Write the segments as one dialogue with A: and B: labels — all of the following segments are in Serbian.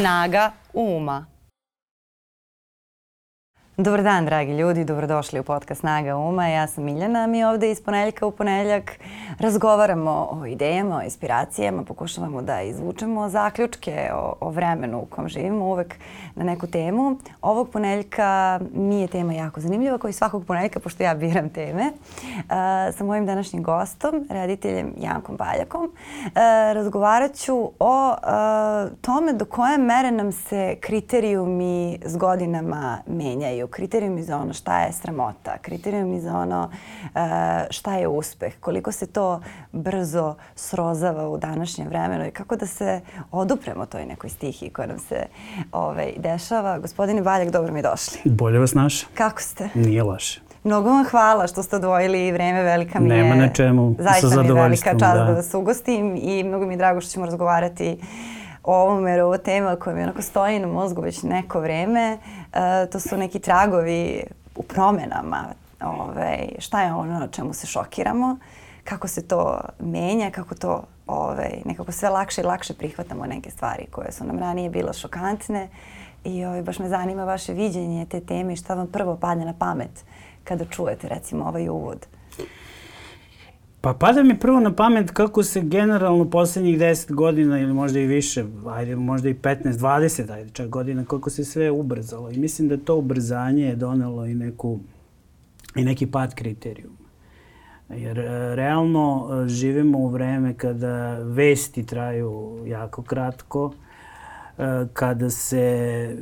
A: Snaga uma. Dobar dan, dragi ljudi, dobrodošli u podcast Snaga Uma. Ja sam Miljana, mi ovde iz ponedeljka u ponedeljak razgovaramo o idejama, o inspiracijama, pokušavamo da izvučemo zaključke o, o vremenu u kom živimo, uvek na neku temu. Ovog ponedeljka mi je tema jako zanimljiva, koji svakog ponedeljka, pošto ja biram teme, uh, sa mojim današnjim gostom, rediteljem Jankom Baljakom. Uh, razgovarat ću o uh, tome do koje mere nam se kriterijumi s godinama menjaju kriterijumi za ono šta je sramota, kriterijumi za ono uh, šta je uspeh, koliko se to brzo srozava u današnjem vremenu i kako da se odupremo toj nekoj stihiji koja nam se ovaj, dešava. Gospodine Baljak, dobro mi došli.
B: Bolje vas naša.
A: Kako ste?
B: Nije loše.
A: Mnogo vam hvala što ste odvojili vreme, velika mi
B: je...
A: Nema
B: na čemu,
A: zaista mi je velika čast da. da vas ugostim i mnogo mi je drago što ćemo razgovarati ovom, jer ovo tema koja mi onako stoji na mozgu već neko vreme. Uh, to su neki tragovi u promenama. Ovaj, šta je ono na čemu se šokiramo, kako se to menja, kako to ovaj, nekako sve lakše i lakše prihvatamo neke stvari koje su nam ranije bile šokantne. I ove, ovaj, baš me zanima vaše viđenje te teme i šta vam prvo padne na pamet kada čujete recimo ovaj uvod.
B: Pa pada mi prvo na pamet kako se generalno poslednjih 10 godina ili možda i više, ajde možda i 15, 20, ajde čak godina, kako se sve ubrzalo. I mislim da to ubrzanje je donelo i neku i neki pad kriterijuma. Jer e, realno e, živimo u vreme kada vesti traju jako kratko, e, kada, se,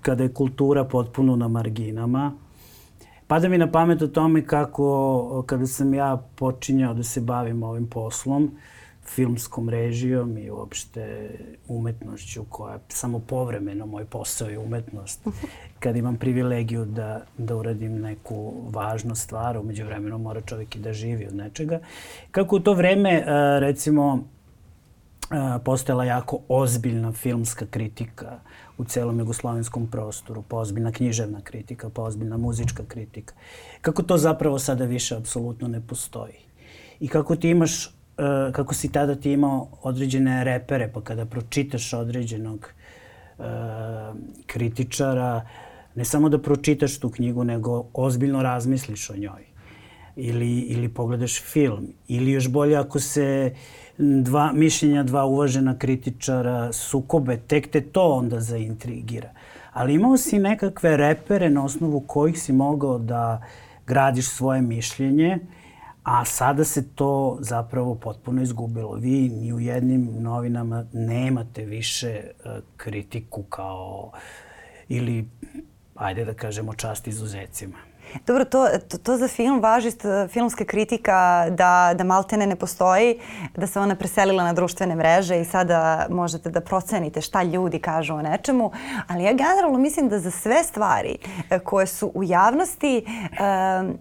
B: kada je kultura potpuno na marginama, Pada mi na pamet o tome kako kada sam ja počinjao da se bavim ovim poslom, filmskom režijom i uopšte umetnošću koja je samo povremeno moj posao i umetnost. Kad imam privilegiju da, da uradim neku važnu stvar, umeđu vremenu mora čovjek i da živi od nečega. Kako u to vreme, recimo, postojala jako ozbiljna filmska kritika u celom jugoslovenskom prostoru, pa ozbiljna književna kritika, pa ozbiljna muzička kritika. Kako to zapravo sada više apsolutno ne postoji. I kako ti imaš, uh, kako si tada ti imao određene repere, pa kada pročitaš određenog uh, kritičara, ne samo da pročitaš tu knjigu, nego ozbiljno razmisliš o njoj. Ili, ili pogledaš film. Ili još bolje ako se uh, dva mišljenja, dva uvažena kritičara sukobe, tek te to onda zaintrigira. Ali imao si nekakve repere na osnovu kojih si mogao da gradiš svoje mišljenje, a sada se to zapravo potpuno izgubilo. Vi ni u jednim novinama nemate više uh, kritiku kao ili, ajde da kažemo, čast izuzecima.
A: Dobro, to, to, to za film važi, filmska kritika da, da maltene ne postoji, da se ona preselila na društvene mreže i sada možete da procenite šta ljudi kažu o nečemu, ali ja generalno mislim da za sve stvari e, koje su u javnosti, e,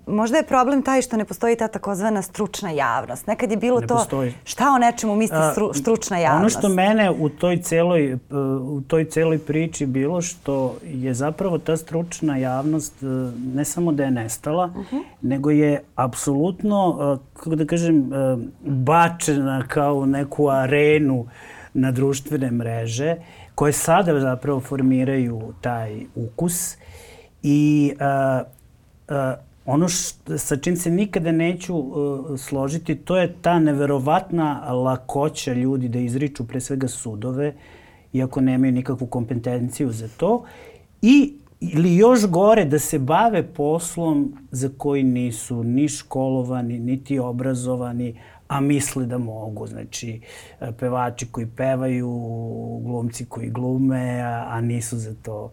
A: možda je problem taj što ne postoji ta takozvana stručna javnost. Nekad je bilo ne to postoji. šta o nečemu misli stru, stručna javnost.
B: Ono što mene u toj celoj, e, u toj celoj priči bilo što je zapravo ta stručna javnost e, ne samo da je nestala, uh -huh. nego je apsolutno, kako da kažem, bačena kao neku arenu na društvene mreže koje sada zapravo formiraju taj ukus i uh, uh, ono što, sa čim se nikada neću uh, složiti, to je ta neverovatna lakoća ljudi da izriču pre svega sudove, iako nemaju nikakvu kompetenciju za to, i ili još gore da se bave poslom za koji nisu ni školovani, niti obrazovani, a misle da mogu. Znači, e, pevači koji pevaju, glumci koji glume, a, a nisu za to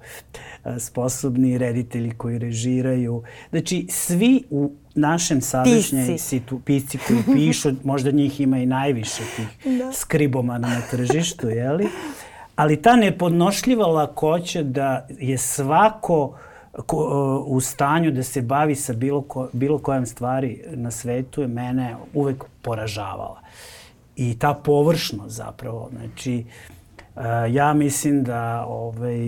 B: e, sposobni, reditelji koji režiraju. Znači, svi u našem sadašnjoj situ, pisci koji pišu, možda njih ima i najviše tih da. skribomana na tržištu, jeli? Ali ta nepodnošljiva lakoća da je svako ko, u stanju da se bavi sa bilo, ko, bilo kojom stvari na svetu je mene uvek poražavala. I ta površnost zapravo, znači, ja mislim da ovaj,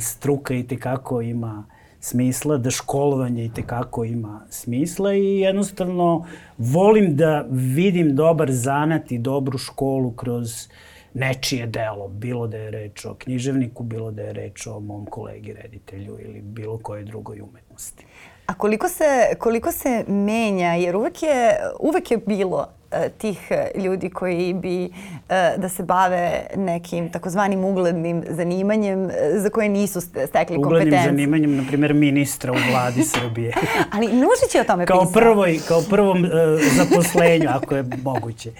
B: struka i tekako ima smisla, da školovanje i tekako ima smisla i jednostavno volim da vidim dobar zanat i dobru školu kroz uh, nečije delo, bilo da je reč o književniku, bilo da je reč o mom kolegi reditelju ili bilo kojoj drugoj umetnosti.
A: A koliko se, koliko se menja, jer uvek je, uvek je bilo tih e, ljudi koji bi e, da se bave nekim takozvanim uglednim zanimanjem za koje nisu stekli uglednim kompetencije.
B: Uglednim zanimanjem, na primjer, ministra u vladi Srbije.
A: Ali Nušić je o tome
B: kao
A: pisao.
B: Prvoj, kao prvom uh, zaposlenju, ako je moguće.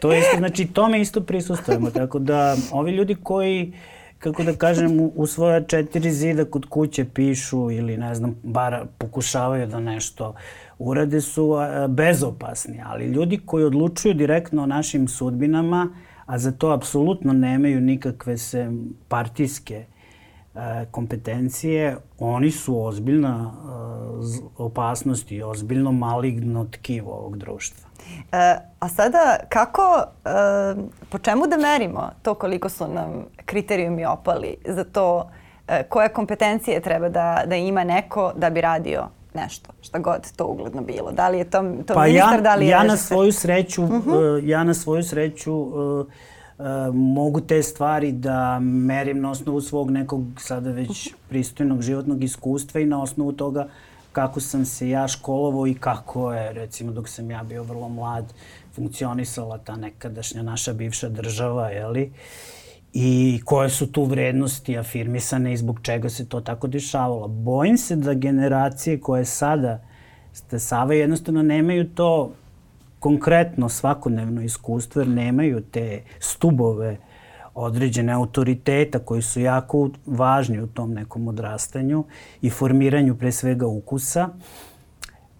B: To je isto, znači, tome isto prisustujemo. Tako da, ovi ljudi koji kako da kažem, u, u svoja četiri zida kod kuće pišu ili ne znam, bar pokušavaju da nešto uh, urade su bezopasni, ali ljudi koji odlučuju direktno o našim sudbinama, a za to apsolutno nemaju nikakve se partijske kompetencije, oni su ozbiljna opasnost i ozbiljno maligno tkivo ovog društva.
A: E, a sada kako, e, po čemu da merimo to koliko su nam kriterijumi opali za to e, koje kompetencije treba da, da ima neko da bi radio nešto, šta god to ugledno bilo. Da li je to, to
B: pa
A: ministar,
B: ja,
A: da li je
B: ja na svoju sreću, uh mhm. -huh. uh, ja na svoju sreću uh, uh, mogu te stvari da merim na osnovu svog nekog sada već uh -huh. pristojnog životnog iskustva i na osnovu toga kako sam se ja školovao i kako je, recimo, dok sam ja bio vrlo mlad, funkcionisala ta nekadašnja naša bivša država, jeli? Uh, i koje su tu vrednosti afirmisane i zbog čega se to tako dešavalo. Bojim se da generacije koje sada stasavaju jednostavno nemaju to konkretno svakodnevno iskustvo jer nemaju te stubove određene autoriteta koji su jako važni u tom nekom odrastanju i formiranju pre svega ukusa.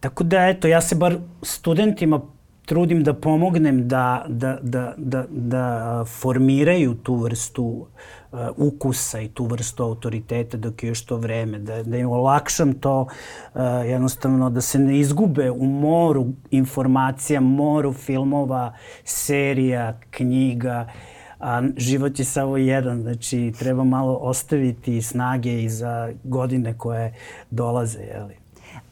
B: Tako da, eto, ja se bar studentima trudim da pomognem da, da, da, da, da formiraju tu vrstu uh, ukusa i tu vrstu autoriteta dok je još to vreme, da, da im olakšam to uh, jednostavno da se ne izgube u moru informacija, moru filmova, serija, knjiga, a život je samo jedan, znači treba malo ostaviti snage i za godine koje dolaze, jeli.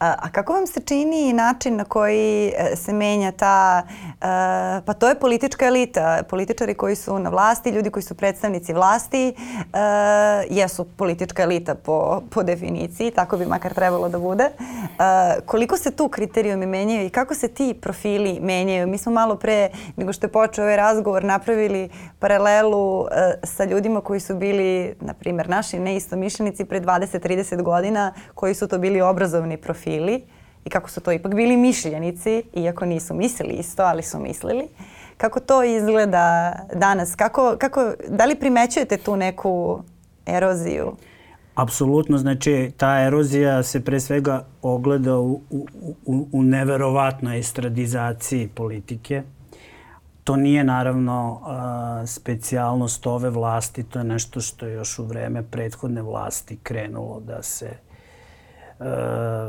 A: A, kako vam se čini način na koji e, se menja ta, e, pa to je politička elita, političari koji su na vlasti, ljudi koji su predstavnici vlasti, e, jesu politička elita po, po definiciji, tako bi makar trebalo da bude. Koliko se tu kriterijumi menjaju i kako se ti profili menjaju? Mi smo malo pre, nego što je počeo ovaj razgovor, napravili paralelu sa ljudima koji su bili, na primjer, naši neistomišljenici pre 20-30 godina, koji su to bili obrazovni profili profili i kako su to ipak bili mišljenici, iako nisu mislili isto, ali su mislili. Kako to izgleda danas? Kako, kako, da li primećujete tu neku eroziju?
B: Apsolutno, znači ta erozija se pre svega ogleda u, u, u, u neverovatnoj estradizaciji politike. To nije naravno a, specijalnost ove vlasti, to je nešto što je još u vreme prethodne vlasti krenulo da se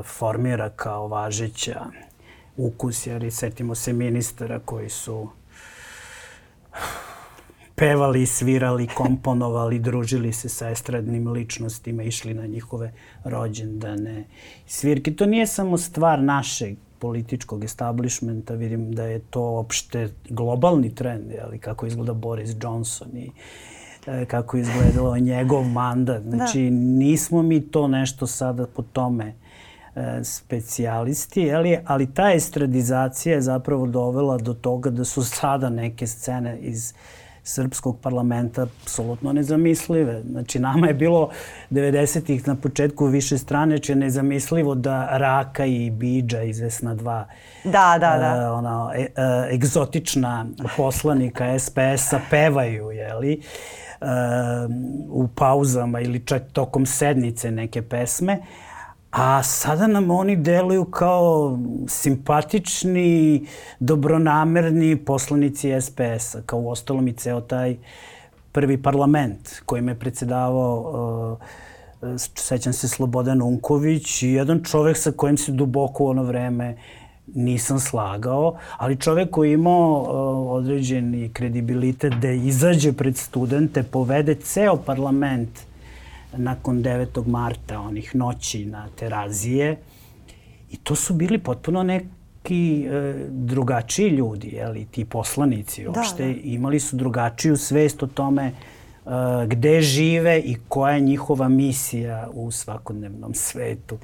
B: formira kao važeća ukus, jer setimo se ministara koji su pevali, svirali, komponovali, družili se sa estradnim ličnostima, išli na njihove rođendane, svirke. To nije samo stvar našeg političkog establishmenta, vidim da je to opšte globalni trend, ali kako izgleda Boris Johnson i, E, kako izgledalo njegov mandat. Da. Znači, da. nismo mi to nešto sada po tome e, specijalisti, ali, ali ta estradizacija je zapravo dovela do toga da su sada neke scene iz srpskog parlamenta apsolutno nezamislive. Znači, nama je bilo 90-ih na početku više strane, če nezamislivo da Raka i Bidža izvesna dva
A: da, da, da.
B: Uh, ona, e, uh, egzotična poslanika SPS-a pevaju, jeli? Uh, u pauzama ili čak tokom sednice neke pesme, a sada nam oni deluju kao simpatični, dobronamerni poslanici SPS-a, kao u ostalom i ceo taj prvi parlament kojim je predsedavao uh, sećam se Slobodan Unković i jedan čovek sa kojim se duboko u ono vreme nisam slagao, ali čovek koji je imao uh, određeni kredibilitet da izađe pred studente, povede ceo parlament nakon 9. marta, onih noći na terazije, i to su bili potpuno ne neki e, drugačiji ljudi, jeli, ti poslanici uopšte, da, da. imali su drugačiju svest o tome uh, gde žive i koja je njihova misija u svakodnevnom svetu.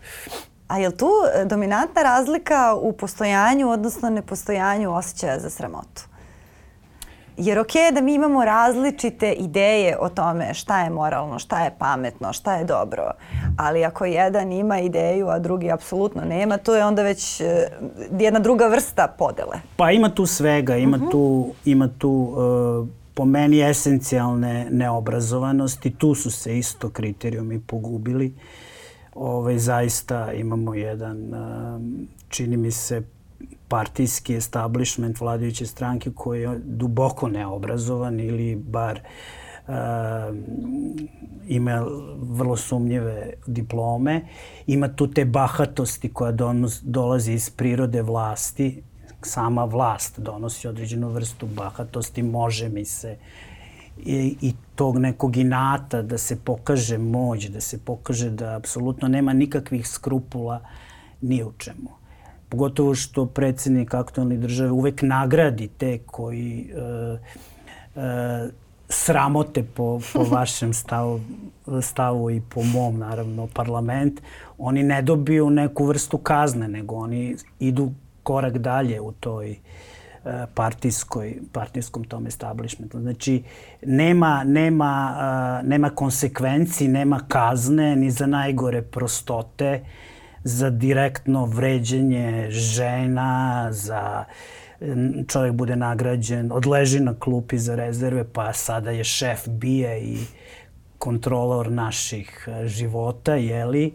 A: A je li tu e, dominantna razlika u postojanju, odnosno nepostojanju osjećaja za sramotu? Jer ok je da mi imamo različite ideje o tome šta je moralno, šta je pametno, šta je dobro, ali ako jedan ima ideju, a drugi apsolutno nema, to je onda već e, jedna druga vrsta podele.
B: Pa ima tu svega, ima uh mhm. -huh. tu, ima tu uh, po meni esencijalne neobrazovanosti, tu su se isto kriterijumi pogubili. Ovaj, zaista imamo jedan, uh, čini mi se, partijski establishment vladajuće stranke koji je duboko neobrazovan ili bar uh, ima vrlo sumnjive diplome. Ima tu te bahatosti koja donos, dolazi iz prirode vlasti. Sama vlast donosi određenu vrstu bahatosti, može mi se i, i tog nekog inata da se pokaže moć, da se pokaže da apsolutno nema nikakvih skrupula ni u čemu. Pogotovo što predsednik aktualne države uvek nagradi te koji e, e, sramote po, po vašem stavu, stavu i po mom, naravno, parlament, oni ne dobiju neku vrstu kazne, nego oni idu korak dalje u toj e, partijskoj, partijskom tom establishmentu. Znači, nema, nema, uh, nema konsekvenci, nema kazne ni za najgore prostote. Za direktno vređenje žena, za čovjek bude nagrađen, odleži na klupi za rezerve, pa sada je šef bije i kontrolor naših e, života, jeli?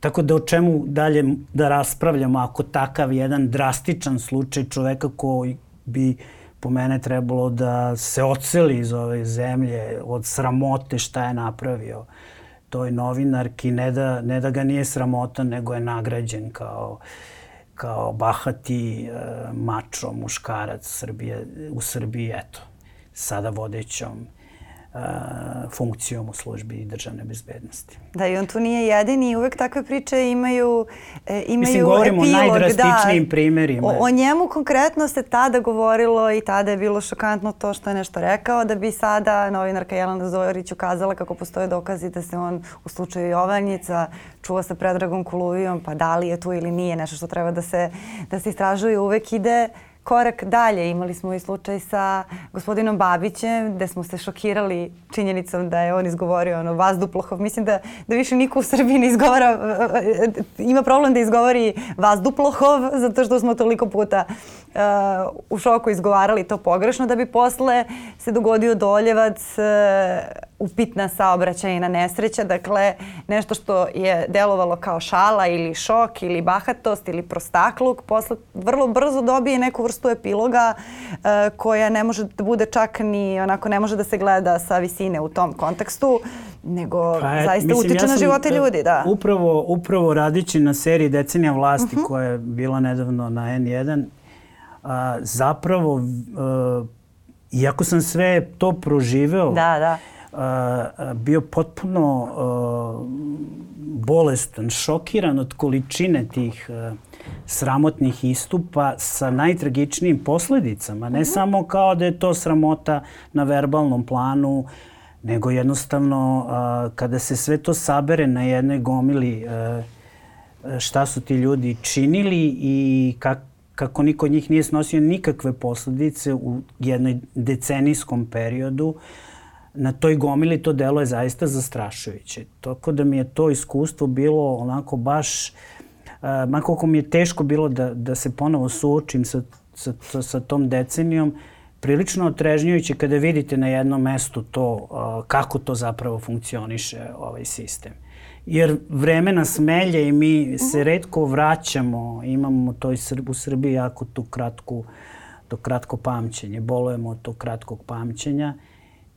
B: Tako da o čemu dalje da raspravljamo ako takav jedan drastičan slučaj čoveka koji bi po mene trebalo da se oceli iz ove zemlje od sramote šta je napravio toj novinarki, ne da, ne da ga nije sramota, nego je nagrađen kao, kao bahati uh, mačo, muškarac Srbije, u Srbiji, eto, sada vodećom funkcijom u službi državne bezbednosti.
A: Da, i on tu nije jedini i uvek takve priče imaju, e, imaju
B: Mislim, govorimo
A: epilog.
B: o najdrastičnijim da, primerima.
A: O, o njemu konkretno se tada govorilo i tada je bilo šokantno to što je nešto rekao, da bi sada novinarka Jelena Zorić ukazala kako postoje dokazi da se on u slučaju Jovanjica čuva sa Predragom Kuluvijom, pa da li je tu ili nije nešto što treba da se, da se istražuje, uvek ide korak dalje. Imali smo i slučaj sa gospodinom Babićem gde smo se šokirali činjenicom da je on izgovorio ono vazduplohov. Mislim da, da više niko u Srbiji ne izgovara, ima problem da izgovori vazduplohov zato što smo toliko puta uh, u šoku izgovarali to pogrešno da bi posle se dogodio doljevac uh, upitna saobraćajna nesreća, dakle nešto što je delovalo kao šala ili šok ili bahatost ili prostakluk, posle vrlo brzo dobije neku vrstu epiloga uh, koja ne može da bude čak ni onako ne može da se gleda sa visine u tom kontekstu, nego pa, zaista mislim, utiče ja na živote e, ljudi, da.
B: Upravo, upravo radići na seriji Decenija vlasti uh -huh. koja je bila nedavno na N1, a, zapravo, a, e, iako sam sve to proživeo,
A: da, da
B: bio potpuno bolestan, šokiran od količine tih sramotnih istupa sa najtragičnijim posledicama. Ne -hmm. samo kao da je to sramota na verbalnom planu, nego jednostavno kada se sve to sabere na jednoj gomili šta su ti ljudi činili i kako kako niko od njih nije snosio nikakve posledice u jednoj decenijskom periodu, uh, na toj gomili to delo je zaista zastrašujuće. Tako da mi je to iskustvo bilo onako baš, uh, ma koliko mi je teško bilo da, da se ponovo suočim sa, sa, sa, sa tom decenijom, prilično otrežnjujuće kada vidite na jednom mestu to, uh, kako to zapravo funkcioniše ovaj sistem. Jer vreme nas melje i mi se redko vraćamo, imamo to i u Srbiji jako tu kratku, to kratko pamćenje, bolujemo od tog kratkog pamćenja.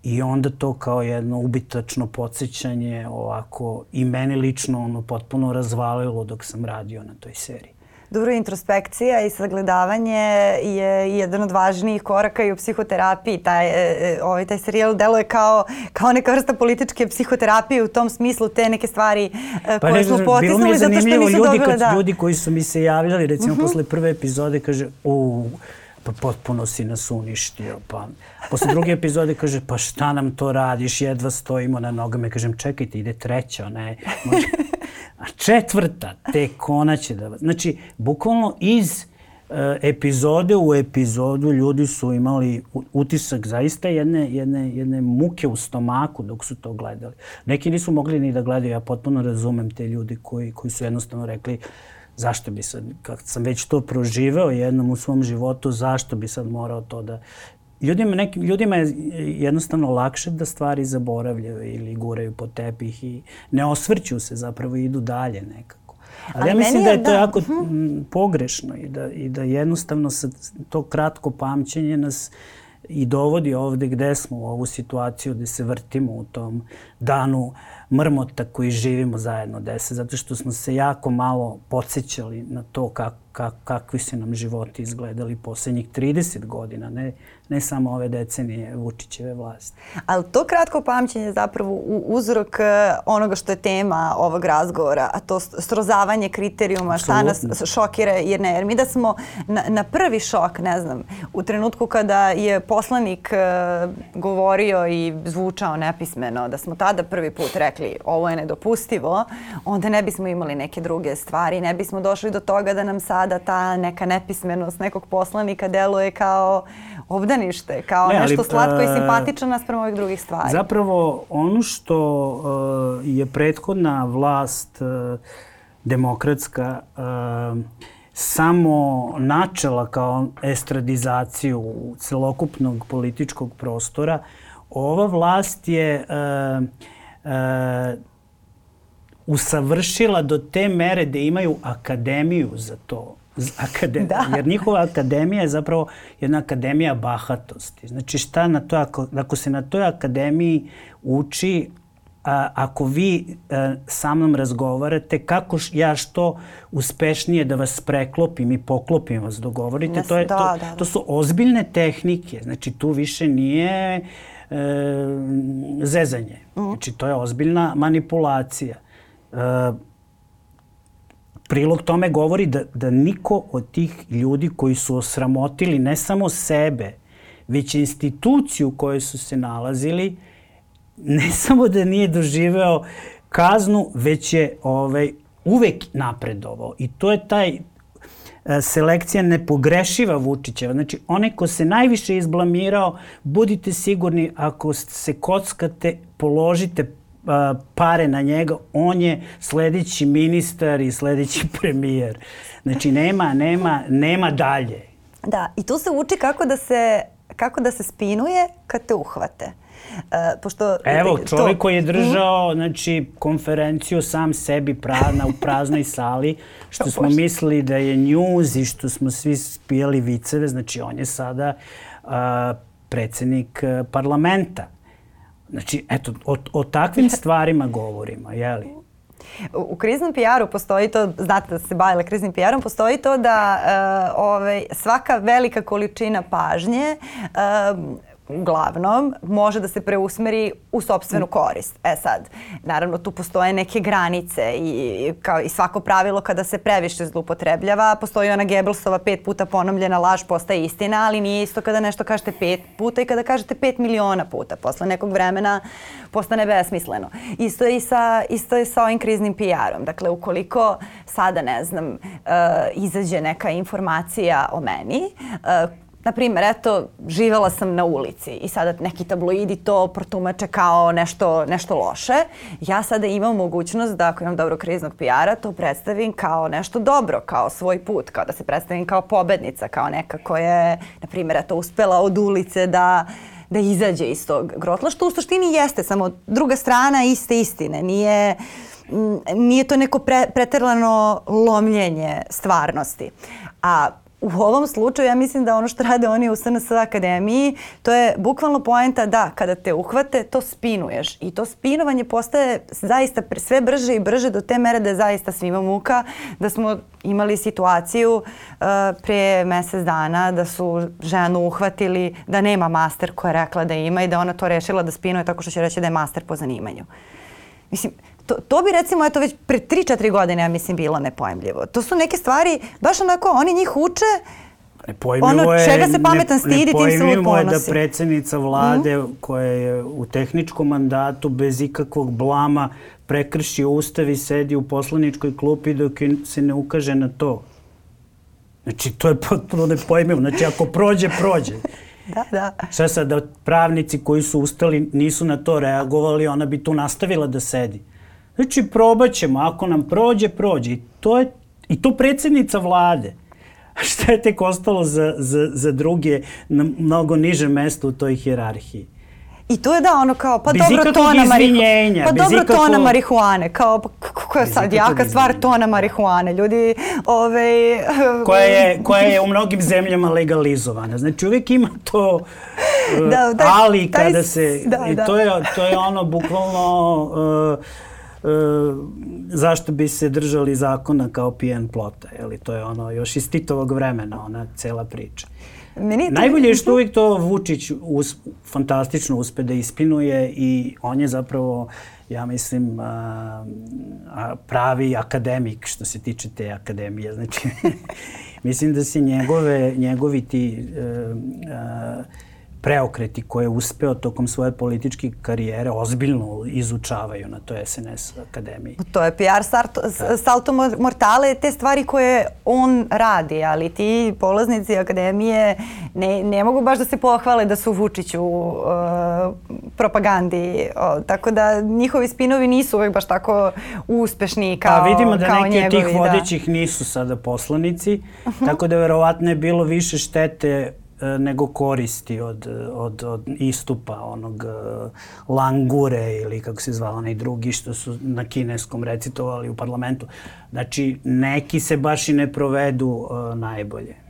B: I onda to kao jedno ubitačno podsjećanje ovako i meni lično ono potpuno razvalilo dok sam radio na toj seriji.
A: Dobro, introspekcija i sagledavanje je jedan od važnijih koraka i u psihoterapiji. Taj, e, e, ovaj, taj serijal deluje kao, kao neka vrsta političke psihoterapije u tom smislu te neke stvari pa koje ne, smo potisnuli zato što nisu
B: ljudi,
A: dobile
B: da. Ljudi koji su mi se javljali, recimo uh mhm. -huh. posle prve epizode, kaže, u pa potpuno si nas uništio. Pa, posle druge epizode kaže, pa šta nam to radiš, jedva stojimo na nogama. Kažem, čekajte, ide treća, ne, može. A četvrta, tek ona će da... Znači, bukvalno iz uh, epizode u epizodu ljudi su imali utisak zaista jedne, jedne, jedne muke u stomaku dok su to gledali. Neki nisu mogli ni da gledaju, ja potpuno razumem te ljudi koji, koji su jednostavno rekli zašto bi sad, kad sam već to proživeo jednom u svom životu, zašto bi sad morao to da... Ljudima, nekim, ljudima je jednostavno lakše da stvari zaboravljaju ili guraju po tepih i ne osvrću se, zapravo idu dalje nekako. Ali, Ali ja mislim da je to da... jako uh pogrešno i da, i da jednostavno sa to kratko pamćenje nas i dovodi ovde gde smo u ovu situaciju gde se vrtimo u tom danu uh, mrmota koji živimo zajedno dese, zato što smo se jako malo podsjećali na to kak, kak, kakvi su nam životi izgledali poslednjih 30 godina, ne ne samo ove decenije Vučićeve vlasti.
A: Ali to kratko pamćenje je zapravo uzrok e, onoga što je tema ovog razgovora, a to srozavanje kriterijuma, Absolutno. šta nas šokira, jer ne, jer mi da smo na, na prvi šok, ne znam, u trenutku kada je poslanik uh, govorio i zvučao nepismeno, da smo tada prvi put rekli ovo je nedopustivo, onda ne bismo imali neke druge stvari, ne bismo došli do toga da nam sada ta neka nepismenost nekog poslanika deluje kao obdanište, kao ne, ali, nešto slatko i e, simpatično naspram ovih drugih stvari.
B: Zapravo, ono što uh, je prethodna vlast uh, demokratska samo načela kao estradizaciju celokupnog političkog prostora, ova vlast je uh, usavršila do te mere da imaju akademiju za to akademija. Da. Jer njihova akademija je zapravo jedna akademija bahatosti. Znači šta na to, ako, ako se na toj akademiji uči a, ako vi a, e, sa mnom razgovarate, kako š, ja što uspešnije da vas preklopim i poklopim vas dogovorite, to, je, da, to, da, da. to su ozbiljne tehnike. Znači tu više nije e, zezanje. Mm. Znači to je ozbiljna manipulacija. Prilog tome govori da, da niko od tih ljudi koji su osramotili ne samo sebe, već instituciju u kojoj su se nalazili, ne samo da nije doživeo kaznu, već je ovaj, uvek napredovao. I to je taj e, selekcija nepogrešiva Vučićeva. Znači, onaj ko se najviše izblamirao, budite sigurni, ako se kockate, položite pare na njega, on je sledeći ministar i sledeći premijer. Znači nema, nema, nema dalje.
A: Da, i tu se uči kako da se, kako da se spinuje kad te uhvate. Uh, pošto,
B: Evo, čovjek to... koji je držao znači, konferenciju sam sebi prazna, u praznoj sali, što smo mislili da je news i što smo svi spijali viceve, znači on je sada uh, predsednik uh, parlamenta. Znači, eto, o, o takvim stvarima govorimo, jeli?
A: U kriznom PR-u postoji to, znate da se bavile kriznim PR-om, postoji to da uh, ovaj, svaka velika količina pažnje uh, uglavnom može da se preusmeri u sobstvenu mm. korist. E sad, naravno tu postoje neke granice i, kao i svako pravilo kada se previše zlupotrebljava, postoji ona Gebelsova pet puta ponovljena laž postaje istina, ali nije isto kada nešto kažete pet puta i kada kažete pet miliona puta. Posle nekog vremena postane besmisleno. Isto je i sa, isto je sa ovim kriznim PR-om. Dakle, ukoliko sada, ne znam, uh, izađe neka informacija o meni, uh, na primjer, eto, živela sam na ulici i sada neki tabloidi to protumače kao nešto, nešto loše. Ja sada imam mogućnost da ako imam dobro kriznog PR-a, to predstavim kao nešto dobro, kao svoj put, kao da se predstavim kao pobednica, kao neka koja je, na primjer, eto, uspela od ulice da da izađe iz tog grotla, što u suštini jeste samo druga strana iste istine. Nije, nije to neko pre, preterano lomljenje stvarnosti. A u ovom slučaju ja mislim da ono što rade oni u SNS akademiji, to je bukvalno poenta da kada te uhvate, to spinuješ. I to spinovanje postaje zaista sve brže i brže do te mere da je zaista svima muka. Da smo imali situaciju uh, pre mesec dana da su ženu uhvatili da nema master koja je rekla da ima i da ona to rešila da spinuje tako što će reći da je master po zanimanju. Mislim, to, to bi recimo eto već pre 3-4 godine ja mislim bilo nepojemljivo. To su neke stvari, baš onako, oni njih uče ono je, čega se pametan stidi, tim se uvijek ponosi.
B: je da predsednica vlade mm -hmm. koja je u tehničkom mandatu bez ikakvog blama prekrši ustav i sedi u poslaničkoj klupi dok se ne ukaže na to. Znači, to je potpuno nepojmivo. Znači, ako prođe, prođe.
A: da, da.
B: Šta sad, da pravnici koji su ustali nisu na to reagovali, ona bi tu nastavila da sedi. Znači, probat ćemo. Ako nam prođe, prođe. I to, je, i to predsednica vlade. A šta je tek ostalo za, za, za druge na mnogo niže mesto u toj hjerarhiji?
A: I to je da ono kao, pa bez dobro tona marihuane. Pa dobro ikako... tona marihuane, kao kako je sad jaka stvar tona marihuane. Ljudi, ove...
B: koja, je, koja je u mnogim zemljama legalizovana. Znači uvijek ima to da, taj, ali kada taj, se... Da, I da. to, je, to je ono bukvalno... Uh, zašto bi se držali zakona kao pijen plota. Jeli? To je ono još iz Titovog vremena, ona cela priča. Meni to... Najbolje je što uvijek to Vučić us, fantastično uspe da ispinuje i on je zapravo, ja mislim, a, a, pravi akademik što se tiče te akademije. Znači, mislim da se njegove, njegovi ti a, a, preokreti koje je uspeo tokom svoje političke karijere ozbiljno izučavaju na toj SNS akademiji.
A: To je PR salto, da. salto mortale, te stvari koje on radi, ali ti polaznici akademije ne, ne mogu baš da se pohvale da su Vučiću uh, propagandi. O, tako da njihovi spinovi nisu uvek baš tako uspešni kao,
B: kao
A: njegovi.
B: A vidimo da neki
A: njegovi,
B: od tih vodećih da. nisu sada poslanici, uh -huh. tako da verovatno je bilo više štete nego koristi od, od, od istupa onog e, Langure ili kako se zvala onaj drugi što su na kineskom recitovali u parlamentu. Znači, neki se baš i ne provedu uh, najbolje.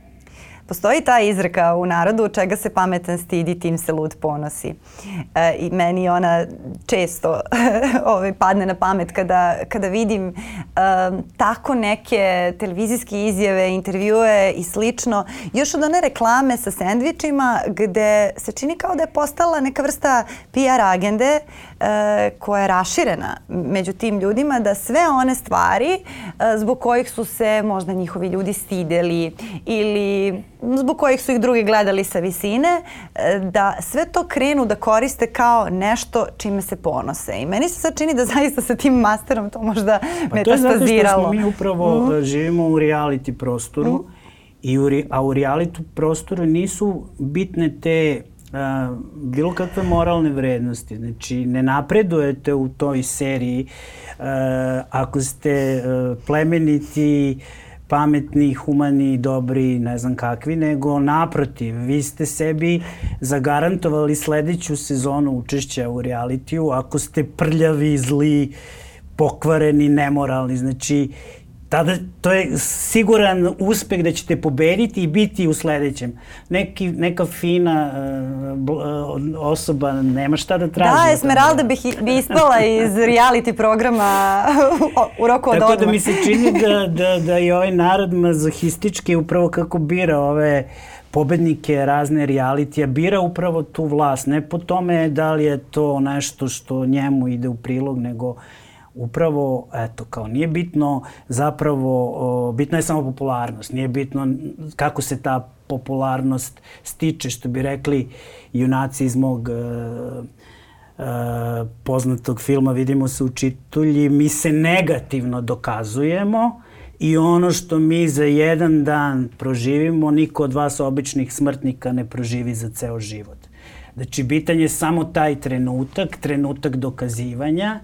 A: Postoji ta izreka u narodu čega se pametan stidi, tim se lud ponosi. E, I meni ona često ovaj, padne na pamet kada, kada vidim e, tako neke televizijske izjave, intervjue i slično. Još od one reklame sa sendvičima gde se čini kao da je postala neka vrsta PR agende e, koja je raširena među tim ljudima da sve one stvari e, zbog kojih su se možda njihovi ljudi stideli ili zbog kojih su ih drugi gledali sa visine, e, da sve to krenu da koriste kao nešto čime se ponose. I meni se sad čini da zaista sa tim masterom to možda
B: pa metastaziralo. To je zato što smo mi upravo mm. živimo u reality prostoru, mm. i u, a u reality prostoru nisu bitne te a, bilo kakve moralne vrednosti. Znači, ne napredujete u toj seriji a, ako ste a, plemeniti, pametni, humani, dobri, ne znam kakvi, nego naprotiv, vi ste sebi zagarantovali sledeću sezonu učešća u realitiju ako ste prljavi, zli, pokvareni, nemoralni. Znači, tada to je siguran uspeh da ćete pobediti i biti u sledećem. Neki, neka fina uh, osoba nema šta da traži.
A: Da, Esmeralda bi, bi ispala iz reality programa u roku od
B: Tako da mi se čini da, da, da i ovaj narod mazohistički upravo kako bira ove pobednike razne realitija, bira upravo tu vlast. Ne po tome da li je to nešto što njemu ide u prilog, nego upravo, eto, kao nije bitno zapravo, o, bitna je samo popularnost, nije bitno kako se ta popularnost stiče, što bi rekli junaci iz mog e, e, poznatog filma Vidimo se u čitulji, mi se negativno dokazujemo i ono što mi za jedan dan proživimo, niko od vas običnih smrtnika ne proživi za ceo život. Znači, bitan je samo taj trenutak, trenutak dokazivanja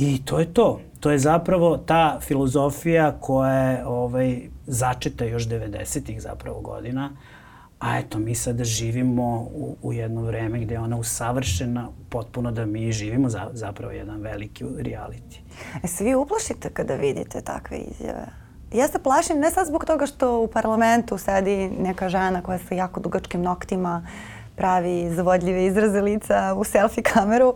B: I to je to. To je zapravo ta filozofija koja je ovaj, začeta još 90-ih zapravo godina, a eto mi sada živimo u, u jedno vreme gde je ona usavršena potpuno da mi živimo za, zapravo jedan veliki reality.
A: E se vi uplašite kada vidite takve izjave? ja se plašim ne sad zbog toga što u parlamentu sedi neka žena koja sa jako dugačkim noktima pravi zavodljive izraze lica u selfie kameru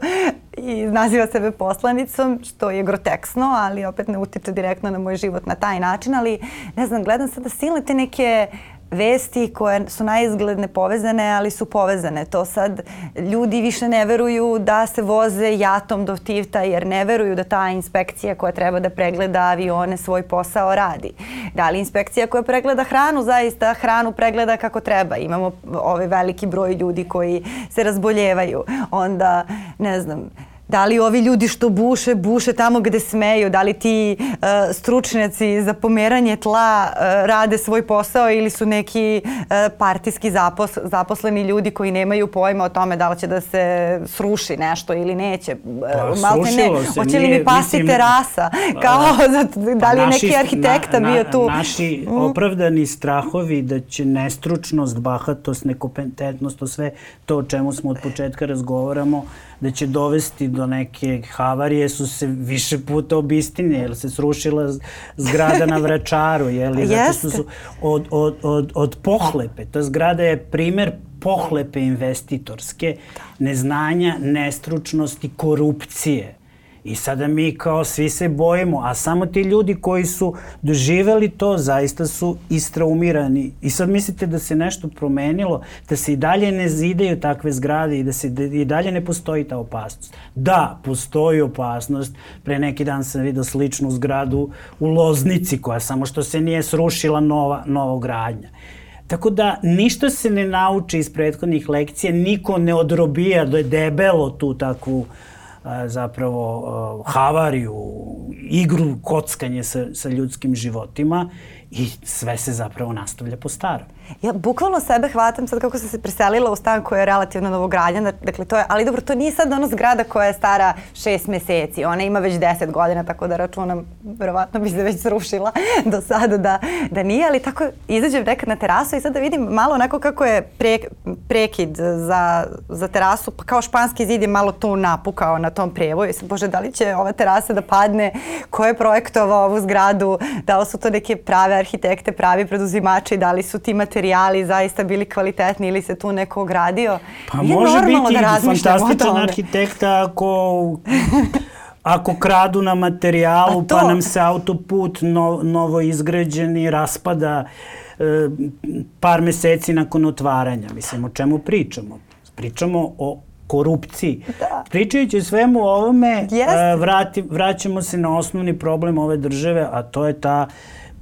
A: i naziva sebe poslanicom, što je groteksno, ali opet ne utiče direktno na moj život na taj način, ali ne znam, gledam sada silne te neke vesti koje su najizgledne povezane, ali su povezane. To sad ljudi više ne veruju da se voze jatom do Tivta jer ne veruju da ta inspekcija koja treba da pregleda avione svoj posao radi. Da li inspekcija koja pregleda hranu zaista hranu pregleda kako treba. Imamo ovaj veliki broj ljudi koji se razboljevaju. Onda, ne znam, Da li ovi ljudi što buše, buše tamo gde smeju? Da li ti uh, stručnjaci za pomeranje tla uh, rade svoj posao ili su neki uh, partijski zapos, zaposleni ljudi koji nemaju pojma o tome da li će da se sruši nešto ili neće?
B: Pa, Malte ne, se,
A: hoće li mi pasti mislim, terasa? Kao, da li je neki arhitekta na, bio tu?
B: Naši mm. opravdani strahovi da će nestručnost, bahatost, nekompetentnost, to sve to o čemu smo od početka razgovaramo, da će dovesti do neke havarije su se više puta obistine, jer se srušila zgrada na Vračaru, jeli? Zato što su od, od, od, od pohlepe. Ta zgrada je primer pohlepe investitorske, neznanja, nestručnosti, korupcije. I sada mi kao svi se bojimo, a samo ti ljudi koji su doživeli to zaista su istraumirani. I sad mislite da se nešto promenilo, da se i dalje ne zidaju takve zgrade i da se da i dalje ne postoji ta opasnost. Da, postoji opasnost. Pre neki dan sam vidio sličnu zgradu u Loznici koja samo što se nije srušila nova, novogradnja. Tako da ništa se ne nauči iz prethodnih lekcija, niko ne odrobija da je debelo tu takvu uh, zapravo havariju, igru, kockanje sa, sa ljudskim životima i sve se zapravo nastavlja po starom.
A: Ja bukvalno sebe hvatam sad kako sam se preselila u stan koji je relativno novogradnjan, dakle to je, ali dobro, to nije sad ono zgrada koja je stara šest meseci, ona ima već deset godina, tako da računam, verovatno bi se već srušila do sada da, da nije, ali tako izađem nekad na terasu i sad da vidim malo onako kako je pre, prekid za, za terasu, pa kao španski zid je malo tu napukao na tom prevoju i sad, bože, da li će ova terasa da padne, ko je projektovao ovu zgradu, da li su to neke prave arhitekte, pravi preduzimači, da li su ti materijali zaista bili kvalitetni ili se tu neko ogradio.
B: Pa Nije može biti da fantastičan arhitekta ako ako kradu na materijalu pa, pa nam se autoput no, novo izgrađeni raspada e, par meseci nakon otvaranja. Mislim, o čemu pričamo? Pričamo o korupciji. Da. Pričajući o svemu ovome, yes. vrati, vraćamo se na osnovni problem ove države, a to je ta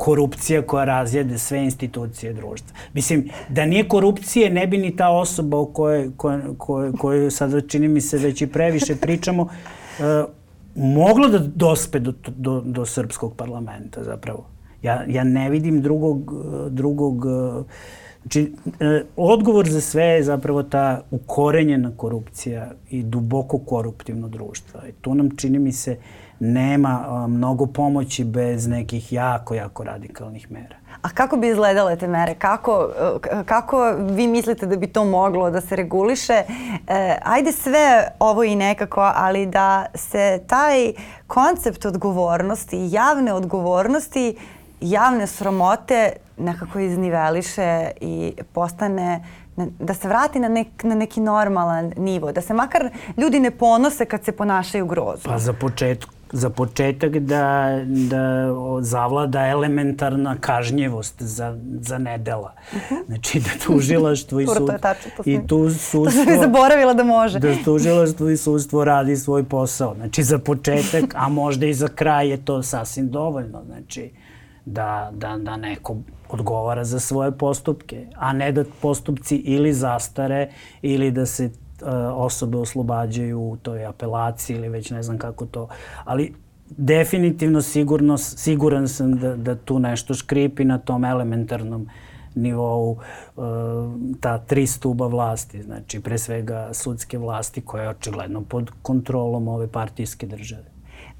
B: korupcija koja razjede sve institucije društva. Mislim, da nije korupcije, ne bi ni ta osoba o kojoj, kojoj, kojoj, sada čini mi se već i previše pričamo, uh, mogla da dospe do, do, do srpskog parlamenta zapravo. Ja, ja ne vidim drugog, drugog Znači, odgovor za sve je zapravo ta ukorenjena korupcija i duboko koruptivno društvo. I tu nam čini mi se nema mnogo pomoći bez nekih jako, jako radikalnih mera.
A: A kako bi izgledale te mere? Kako, kako vi mislite da bi to moglo da se reguliše? E, ajde sve ovo i nekako, ali da se taj koncept odgovornosti, javne odgovornosti, javne sramote nekako izniveliše i postane da se vrati na, nek, na neki normalan nivo, da se makar ljudi ne ponose kad se ponašaju grozno.
B: Pa za početku za početak da, da zavlada elementarna kažnjivost za, za nedela. Uh mhm. -huh. Znači da tužilaštvo i sud... to je tačno, to i tu sudstvo, to
A: sam zaboravila da može.
B: Da tužilaštvo i sudstvo radi svoj posao. Znači za početak, a možda i za kraj je to sasvim dovoljno. Znači da, da, da neko odgovara za svoje postupke, a ne da postupci ili zastare ili da se osobe oslobađaju u toj apelaciji ili već ne znam kako to. Ali definitivno sigurno, siguran sam da, da tu nešto škripi na tom elementarnom nivou uh, ta tri stuba vlasti, znači pre svega sudske vlasti koja je očigledno pod kontrolom ove partijske države.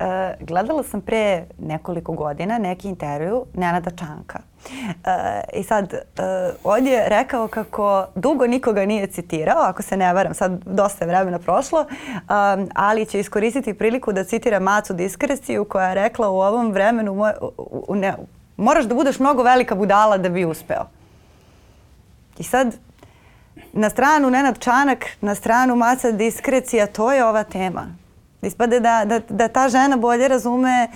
A: Uh, gledala sam pre nekoliko godina neki intervju Nenada Čanka. Uh, I sad, uh, on je rekao kako dugo nikoga nije citirao, ako se ne varam, sad dosta je vremena prošlo, um, ali će iskoristiti priliku da citira Macu Diskresiju koja je rekla u ovom vremenu, moj, u, ne, moraš da budeš mnogo velika budala da bi uspeo. I sad, na stranu Nenad Čanak, na stranu Maca Diskrecija, to je ova tema. Ispade da, da, da ta žena bolje razume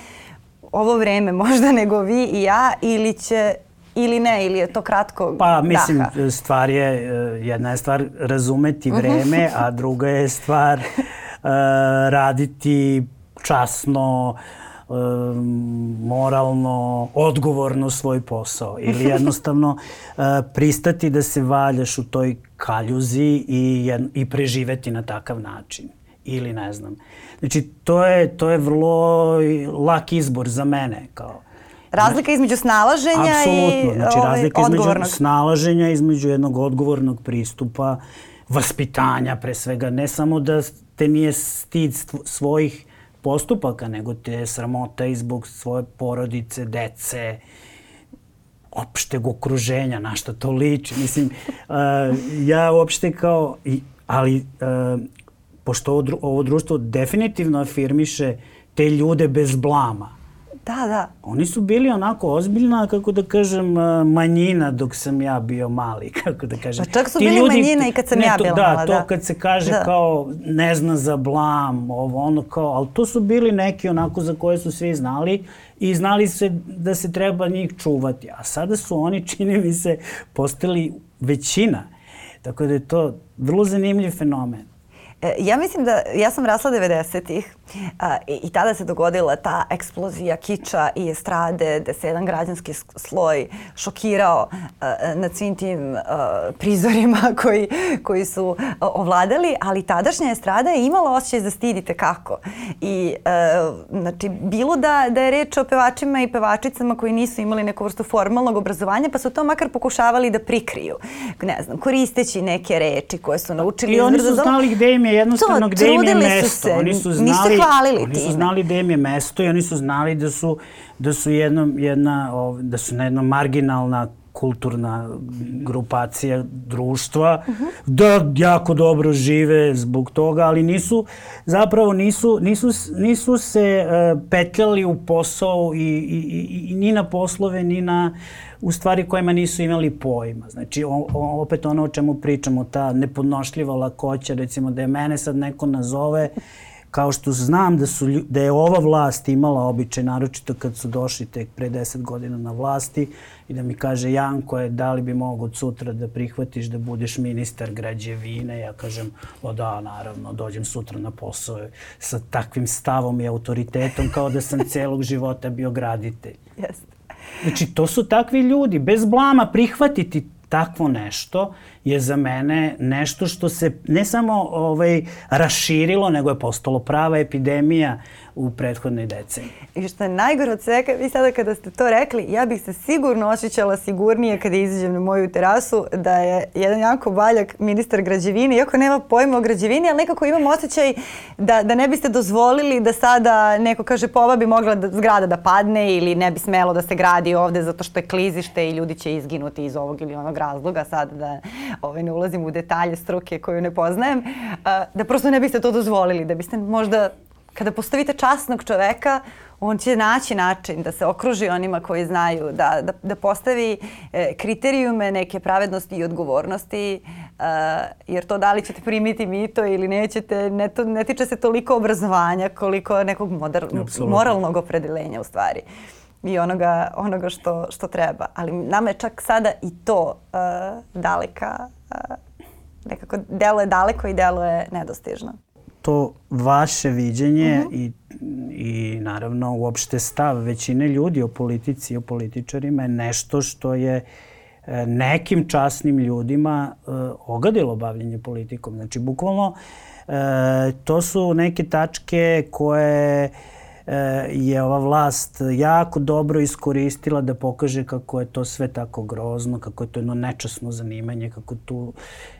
A: ovo vreme možda nego vi i ja ili će ili ne, ili je to kratko
B: Pa mislim, daha. stvar je, eh, jedna je stvar razumeti mhm. vreme, a druga je stvar uh, raditi časno, uh, moralno, odgovorno svoj posao. Ili jednostavno uh, pristati da se valjaš u toj kaljuzi i, i preživeti na takav način. Ili ne znam. Znači, to je, to je vrlo lak izbor za mene. Kao,
A: Razlika između snalaženja
B: Apsolutno. i znači, ovaj, razlika između snalaženja, između jednog odgovornog pristupa, vaspitanja pre svega. Ne samo da te nije stid svojih postupaka, nego te je sramota i zbog svoje porodice, dece, opšteg okruženja, na što to liči. Mislim, uh, ja uopšte kao, i, ali uh, pošto ovo, ovo društvo definitivno afirmiše te ljude bez blama,
A: Da, da.
B: Oni su bili onako ozbiljna, kako da kažem, manjina dok sam ja bio mali, kako da kažem.
A: Pa čak su Ti bili ljudi, manjina i kad sam ne, ja bila
B: da,
A: mala,
B: da. to kad se kaže da. kao ne zna za blam, ovo ono kao, ali to su bili neki onako za koje su svi znali i znali se da se treba njih čuvati. A sada su oni, čini mi se, postali većina. Tako da je to vrlo zanimljiv fenomen.
A: E, ja mislim da, ja sam rasla 90-ih i, i tada se dogodila ta eksplozija kiča i estrade gde se jedan građanski sloj šokirao a, nad svim tim a, prizorima koji, koji su ovladali, ali tadašnja estrada je imala osjećaj za stidite kako. I a, znači, bilo da, da je reč o pevačima i pevačicama koji nisu imali neku vrstu formalnog obrazovanja, pa su to makar pokušavali da prikriju. Ne znam, koristeći neke reči koje su naučili.
B: I oni su znali gde im je jednostavno gde im je mesto. Oni su znali,
A: hvalili
B: oni su znali gde im je mesto i oni su znali da su, da su, jednom, jedna, da su na jednom marginalna kulturna grupacija društva, uh -huh. da jako dobro žive zbog toga, ali nisu, zapravo nisu, nisu, nisu se uh, petljali u posao i, i, i, i ni na poslove, ni na u stvari kojima nisu imali pojma. Znači, o, o, opet ono o čemu pričamo, ta nepodnošljiva lakoća, recimo da je mene sad neko nazove kao što znam da, su, da je ova vlast imala običaj, naročito kad su došli tek pre deset godina na vlasti, i da mi kaže Janko je da li bi mogo od sutra da prihvatiš da budeš ministar građevine. Ja kažem, o da, naravno, dođem sutra na posao sa takvim stavom i autoritetom kao da sam celog života bio graditelj.
A: Jeste.
B: Znači, to su takvi ljudi. Bez blama prihvatiti takvo nešto je za mene nešto što se ne samo ovaj, raširilo, nego je postalo prava epidemija u prethodnoj deceniji.
A: I što je najgore od svega, vi sada kada ste to rekli, ja bih se sigurno osjećala sigurnije kada izađem na moju terasu da je jedan Janko Baljak ministar građevine, iako nema pojma o građevini, ali nekako imam osjećaj da, da ne biste dozvolili da sada neko kaže pa ova bi mogla da, zgrada da padne ili ne bi smelo da se gradi ovde zato što je klizište i ljudi će izginuti iz ovog ili onog razloga sad da ovaj, ne ulazim u detalje struke koju ne poznajem, da prosto ne biste to dozvolili, da biste možda kada postavite časnog čoveka, on će naći način da se okruži onima koji znaju, da, da, da postavi e, kriterijume neke pravednosti i odgovornosti, e, jer to da li ćete primiti mito ili nećete, ne, to, ne tiče se toliko obrazovanja koliko nekog moder, moralnog opredelenja u stvari i onoga, onoga što, što treba. Ali nama je čak sada i to uh, daleka, uh, nekako delo je daleko i delo je nedostižno
B: to vaše viđenje uh mhm. -huh. i, i naravno uopšte stav većine ljudi o politici i o političarima je nešto što je e, nekim časnim ljudima e, ogadilo bavljenje politikom. Znači, bukvalno, e, to su neke tačke koje je ova vlast jako dobro iskoristila da pokaže kako je to sve tako grozno, kako je to jedno nečasno zanimanje, kako tu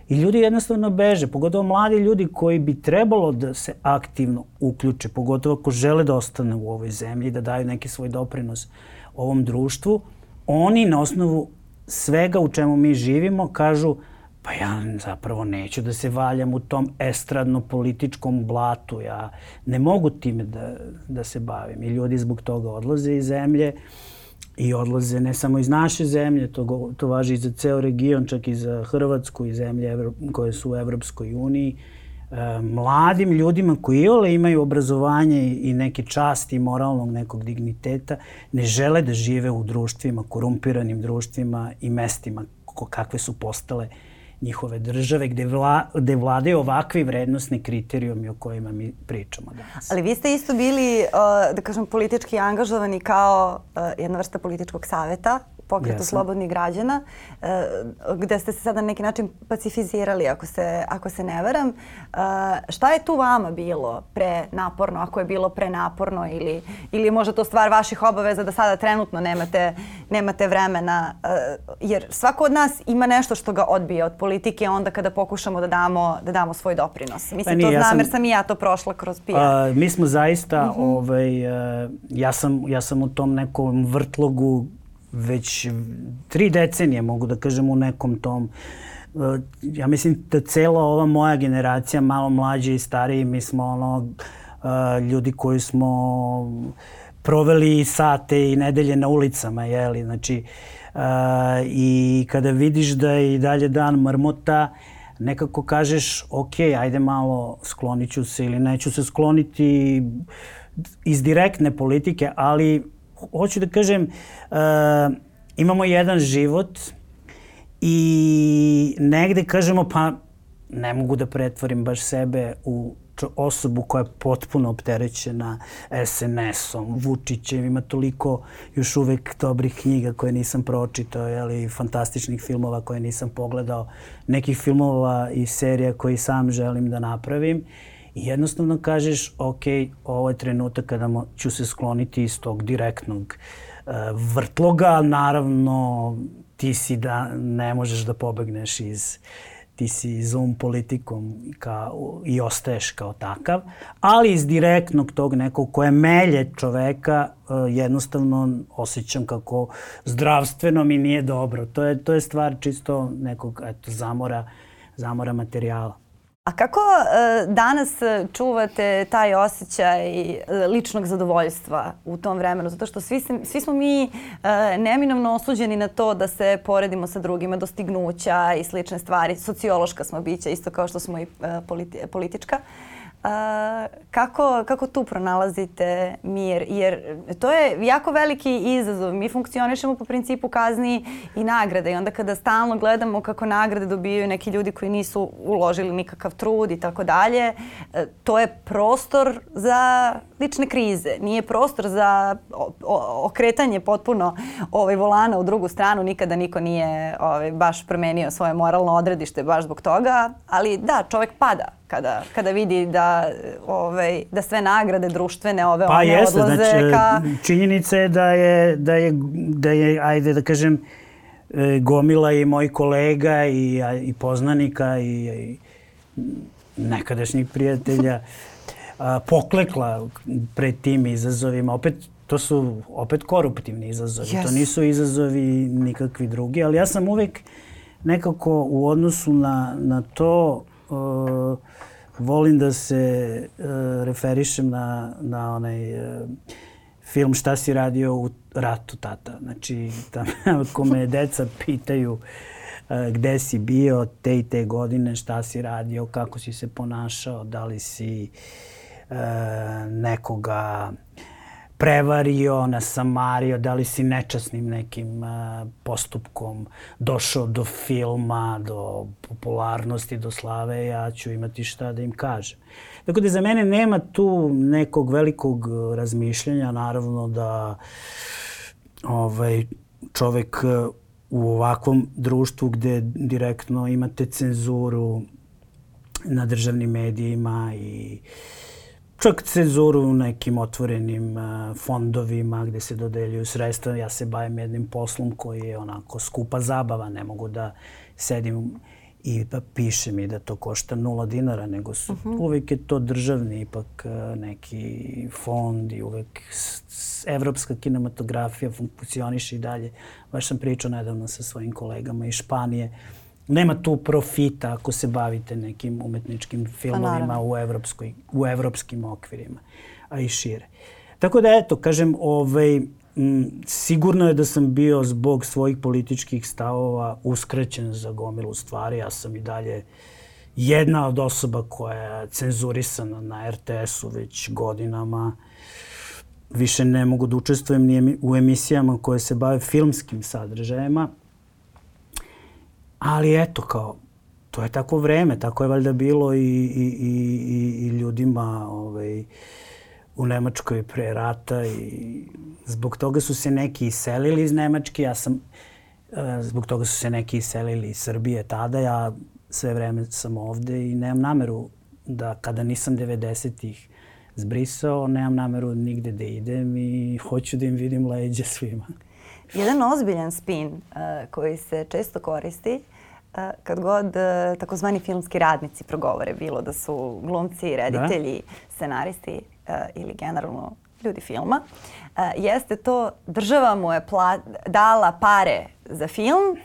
B: I ljudi jednostavno beže, pogotovo mladi ljudi koji bi trebalo da se aktivno uključe, pogotovo ako žele da ostane u ovoj zemlji, da daju neki svoj doprinos ovom društvu, oni na osnovu svega u čemu mi živimo kažu pa ja zapravo neću da se valjam u tom estradno-političkom blatu, ja ne mogu time da, da se bavim. I ljudi zbog toga odlaze iz zemlje i odlaze ne samo iz naše zemlje, to, to važi i za ceo region, čak i za Hrvatsku i zemlje Evro, koje su u Evropskoj uniji. E, mladim ljudima koji ole imaju obrazovanje i neke časti moralnog nekog digniteta, ne žele da žive u društvima, korumpiranim društvima i mestima kakve su postale njihove države gde, vla, gde vladaju ovakvi vrednostni kriterijumi o kojima mi pričamo danas.
A: Ali vi ste isto bili, uh, da kažem, politički angažovani kao uh, jedna vrsta političkog saveta pokretu Jesam. slobodnih građana, uh, gde ste se sada na neki način pacifizirali, ako se, ako se ne veram. Uh, šta je tu vama bilo pre naporno, ako je bilo pre naporno ili, ili možda to stvar vaših obaveza da sada trenutno nemate, nemate vremena? Uh, jer svako od nas ima nešto što ga odbije od politike onda kada pokušamo da damo, da damo svoj doprinos. Mislim, pa nije, to znam ja sam, jer sam i ja to prošla kroz PR.
B: Mi smo zaista, mhm. -huh. ovaj, ja, sam, ja sam u tom nekom vrtlogu već tri decenije, mogu da kažem, u nekom tom uh, ja mislim da cela ova moja generacija, malo mlađi i stariji, mi smo ono, uh, ljudi koji smo proveli sate i nedelje na ulicama, jeli, znači, uh, i kada vidiš da je i dalje dan mrmota, nekako kažeš, ok, ajde malo sklonit ću se ili neću se skloniti iz direktne politike, ali hoću da kažem, uh, imamo jedan život i negde kažemo pa ne mogu da pretvorim baš sebe u osobu koja je potpuno opterećena SNS-om, Vučićem, ima toliko još uvek dobrih knjiga koje nisam pročitao, ali fantastičnih filmova koje nisam pogledao, nekih filmova i serija koji sam želim da napravim. I jednostavno kažeš, ok, ovo je trenutak kada ću se skloniti iz tog direktnog uh, vrtloga. Naravno, ti si da ne možeš da pobegneš iz ti si Zoom politikom kao, i ostaješ kao takav, ali iz direktnog tog nekog koje melje čoveka uh, jednostavno osjećam kako zdravstveno mi nije dobro. To je, to je stvar čisto nekog eto, zamora, zamora materijala.
A: A kako e, danas čuvate taj osjećaj e, ličnog zadovoljstva u tom vremenu? Zato što svi, svi smo mi e, neminovno osuđeni na to da se poredimo sa drugima, dostignuća i slične stvari. Sociološka smo bića, isto kao što smo i politi politička. A, kako, kako tu pronalazite mir? Jer to je jako veliki izazov. Mi funkcionišemo po principu kazni i nagrade i onda kada stalno gledamo kako nagrade dobijaju neki ljudi koji nisu uložili nikakav trud i tako dalje, e, to je prostor za lične krize. Nije prostor za okretanje potpuno ovaj, volana u drugu stranu. Nikada niko nije ovaj, baš promenio svoje moralno odredište baš zbog toga. Ali da, čovek pada kada, kada vidi da, ovaj, da sve nagrade društvene ove
B: pa
A: one
B: jeste,
A: odlaze
B: znači,
A: ka...
B: činjenica je da je, da je, da je, ajde da kažem, e, gomila i moj kolega i, i poznanika i, i nekadašnjih prijatelja a, poklekla pred tim izazovima. Opet, to su opet koruptivni izazovi. Yes. To nisu izazovi nikakvi drugi, ali ja sam uvek nekako u odnosu na, na to uh, volim da se uh, referišem na, na onaj uh, film Šta si radio u ratu, tata. Znači, tamo ako me deca pitaju uh, gde si bio te i te godine, šta si radio, kako si se ponašao, da li si uh, nekoga prevario, nasamario, da li si nečasnim nekim uh, postupkom došao do filma, do popularnosti, do slave, ja ću imati šta da im kažem. Tako da za mene nema tu nekog velikog razmišljanja, naravno da ovaj, čovek u ovakvom društvu gde direktno imate cenzuru na državnim medijima i uh, čak cenzuru u nekim otvorenim uh, fondovima gde se dodeljuju sredstva. Ja se bavim jednim poslom koji je onako skupa zabava. Ne mogu da sedim i da piše mi da to košta nula dinara, nego su, uh mhm. -huh. uvek je to državni ipak uh, neki fond i uvek evropska kinematografija funkcioniše i dalje. Baš sam pričao nedavno sa svojim kolegama iz Španije. Uh, nema tu profita ako se bavite nekim umetničkim filmovima pa u, evropskoj, u evropskim okvirima, a i šire. Tako da eto, kažem, ovaj, m, sigurno je da sam bio zbog svojih političkih stavova uskraćen za gomilu stvari. Ja sam i dalje jedna od osoba koja je cenzurisana na RTS-u već godinama. Više ne mogu da učestvujem ni u emisijama koje se bave filmskim sadržajima. Ali eto, kao, to je tako vreme, tako je valjda bilo i, i, i, i ljudima ovaj, u Nemačkoj pre rata i zbog toga su se neki iselili iz Nemačke, ja sam, e, zbog toga su se neki iselili iz Srbije tada, ja sve vreme sam ovde i nemam nameru da kada nisam 90-ih zbrisao, nemam nameru nigde da idem i hoću da im vidim leđe svima.
A: Jedan ozbiljan spin uh, koji se često koristi kad god uh, takozvani filmski radnici progovore, bilo da su glumci, reditelji, da? scenaristi uh, ili generalno ljudi filma, uh, jeste to država mu je dala pare za film,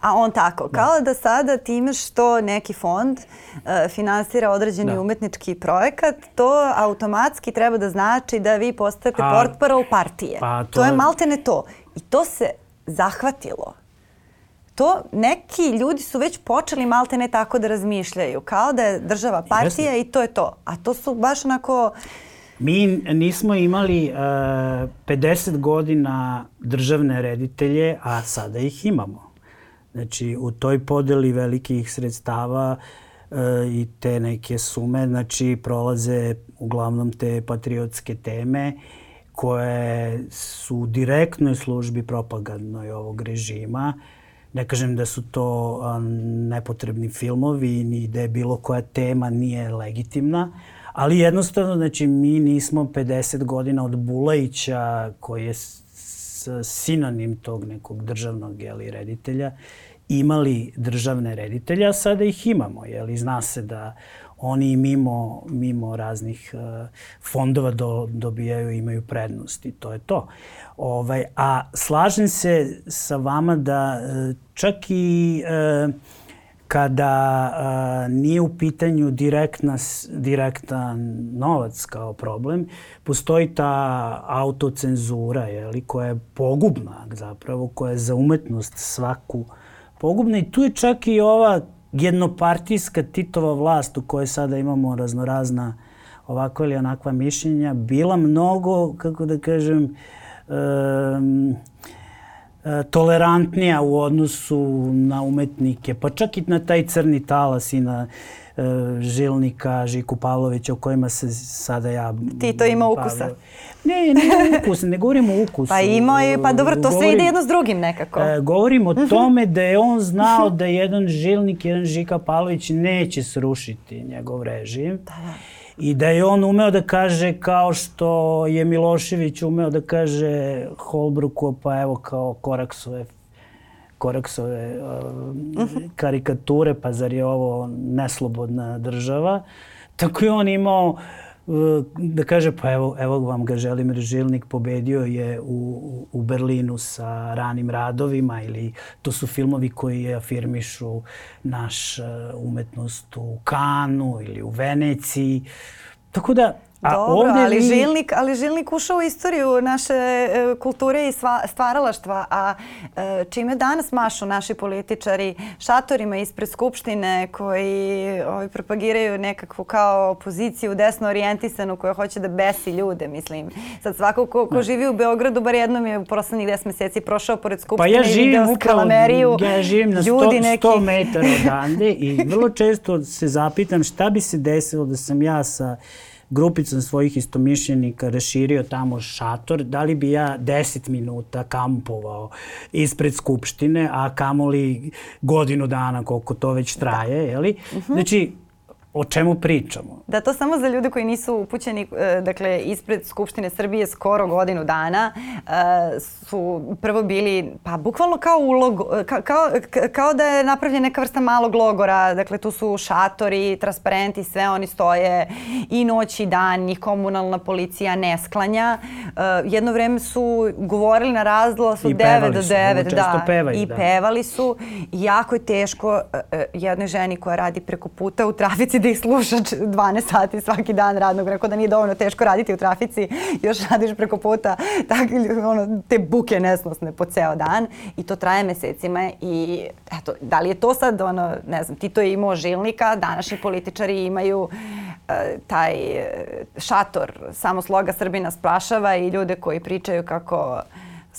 A: A on tako, da. kao da sada time što neki fond uh, finansira određeni da. umetnički projekat, to automatski treba da znači da vi postajete portparol partije. Pa, to, to je maltene to. I to se zahvatilo. To neki ljudi su već počeli maltene tako da razmišljaju, kao da je država partija Jeste. i to je to. A to su baš onako...
B: Mi nismo imali uh, e, 50 godina državne reditelje, a sada ih imamo. Znači, u toj podeli velikih sredstava e, i te neke sume, znači, prolaze uglavnom te patriotske teme koje su u direktnoj službi propagandnoj ovog režima. Ne kažem da su to nepotrebni filmovi, ni da je bilo koja tema nije legitimna, ali jednostavno, znači, mi nismo 50 godina od Bulajića, koji je sinonim tog nekog državnog jeli, reditelja, imali državne reditelje, a sada ih imamo. Jeli? Zna se da oni mimo, mimo raznih uh, fondova do, dobijaju, imaju prednosti. To je to. Ovaj, a slažem se sa vama da uh, čak i uh, kada nije u pitanju direktna, direktan novac kao problem, postoji ta autocenzura je koja je pogubna zapravo, koja je za umetnost svaku pogubna i tu je čak i ova jednopartijska Titova vlast u kojoj sada imamo raznorazna ovakva ili onakva mišljenja bila mnogo, kako da kažem, um, tolerantnija u odnosu na umetnike, pa čak i na taj crni talas i na uh, Žilnika, Žiku Pavlovića o kojima se sada ja...
A: Ti to ima ukusa.
B: Ne, ne ukus, ne govorim o ukusu.
A: Pa ima je, pa dobro, to sve ide jedno s drugim nekako.
B: E, govorim o tome da je on znao da jedan Žilnik, jedan Žika Pavlović neće srušiti njegov režim. Da, da. I da je on umeo da kaže kao što je Milošević umeo da kaže Holbruku, pa evo kao Koraksove Koraksove uh, karikature, pa zar je ovo neslobodna država. Tako je on imao uh, da kaže pa evo, evo vam ga Želimir Žilnik pobedio je u, u Berlinu sa ranim radovima ili to su filmovi koji afirmišu naš uh, umetnost u Kanu ili u Veneciji. Tako da
A: A Dobro, ovde ali, mi... žilnik, ali žilnik ušao u istoriju naše e, kulture i sva, stvaralaštva, a e, čime danas mašu naši političari šatorima ispred Skupštine koji ovaj, propagiraju nekakvu kao opoziciju desno orijentisanu koja hoće da besi ljude, mislim. Sad svako ko, ko živi u Beogradu, bar jednom je u poslednjih 10 meseci prošao pored Skupštine
B: pa ja i video skalameriju. Ja živim na 100, neki... 100 metara odande i vrlo često se zapitam šta bi se desilo da sam ja sa grupicom svojih istomišljenika raširio tamo šator, da li bi ja 10 minuta kampovao ispred Skupštine, a kamoli godinu dana koliko to već traje, da. jeli? Uh mhm. -huh. Znači, o čemu pričamo.
A: Da, to samo za ljude koji nisu upućeni, e, dakle, ispred Skupštine Srbije skoro godinu dana e, su prvo bili, pa bukvalno kao ulog, ka, kao, kao da je napravljen neka vrsta malog logora, dakle, tu su šatori, transparenti, sve oni stoje i noć i dan, njih komunalna policija ne sklanja. E, jedno vreme su govorili na razglasu 9 do 9, da, pevaju, i da. pevali su. I jako je teško jednoj ženi koja radi preko puta u trafici da ih slušaš 12 sati svaki dan radnog, rekao da nije dovoljno teško raditi u trafici, još radiš preko puta tak, ono, te buke nesnosne po ceo dan i to traje mesecima i eto, da li je to sad ono, ne znam, Tito je imao žilnika, današnji političari imaju uh, taj šator, samo sloga Srbina sprašava i ljude koji pričaju kako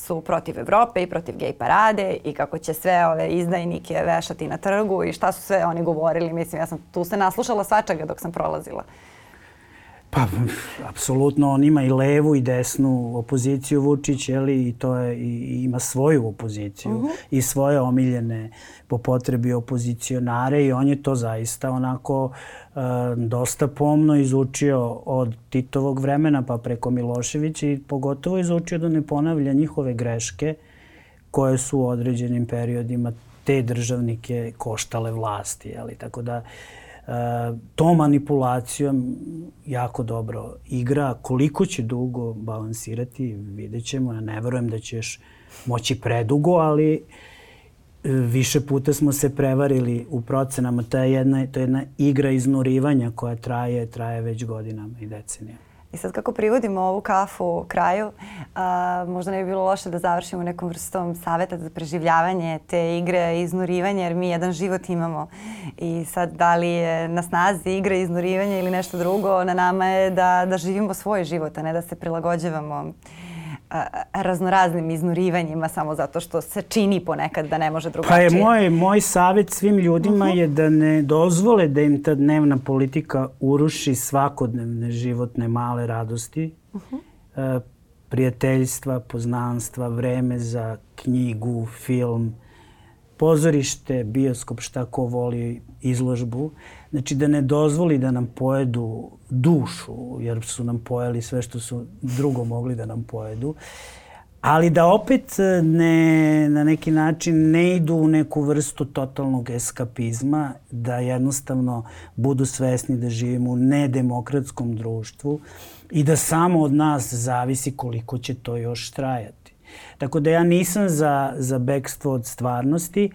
A: su protiv Evrope i protiv gej parade i kako će sve ove izdajnike vešati na trgu i šta su sve oni govorili. Mislim, ja sam tu se naslušala svačega dok sam prolazila.
B: Pa, apsolutno, on ima i levu i desnu opoziciju Vučić, jeli, i to je, i, ima svoju opoziciju uh mhm. -huh. i svoje omiljene po potrebi opozicionare i on je to zaista onako e, dosta pomno izučio od Titovog vremena pa preko Miloševića i pogotovo izučio da ne ponavlja njihove greške koje su u određenim periodima te državnike koštale vlasti. Jeli? Tako da to manipulacijom jako dobro igra. Koliko će dugo balansirati, vidjet ćemo. Ja ne verujem da ćeš moći predugo, ali e, više puta smo se prevarili u procenama. To je jedna, to je jedna igra iznurivanja koja traje, traje već godinama i decenijama.
A: I sad kako privodimo ovu kafu kraju, a, možda ne bi bilo loše da završimo nekom vrstom saveta za preživljavanje te igre iznurivanja, jer mi jedan život imamo. I sad da li je na snazi igra iznurivanja ili nešto drugo, na nama je da, da živimo svoj život, a ne da se prilagođavamo raznoraznim iznurivanjima samo zato što se čini ponekad da ne može drugačije.
B: Pa je moj, moj savjet svim ljudima uh -huh. je da ne dozvole da im ta dnevna politika uruši svakodnevne životne male radosti, uh -huh. uh, prijateljstva, poznanstva, vreme za knjigu, film, pozorište, bioskop, šta ko voli, izložbu. Znači da ne dozvoli da nam pojedu dušu, jer su nam pojeli sve što su drugo mogli da nam pojedu. Ali da opet ne, na neki način ne idu u neku vrstu totalnog eskapizma, da jednostavno budu svesni da živimo u nedemokratskom društvu i da samo od nas zavisi koliko će to još trajati. Tako da ja nisam za, za bekstvo od stvarnosti,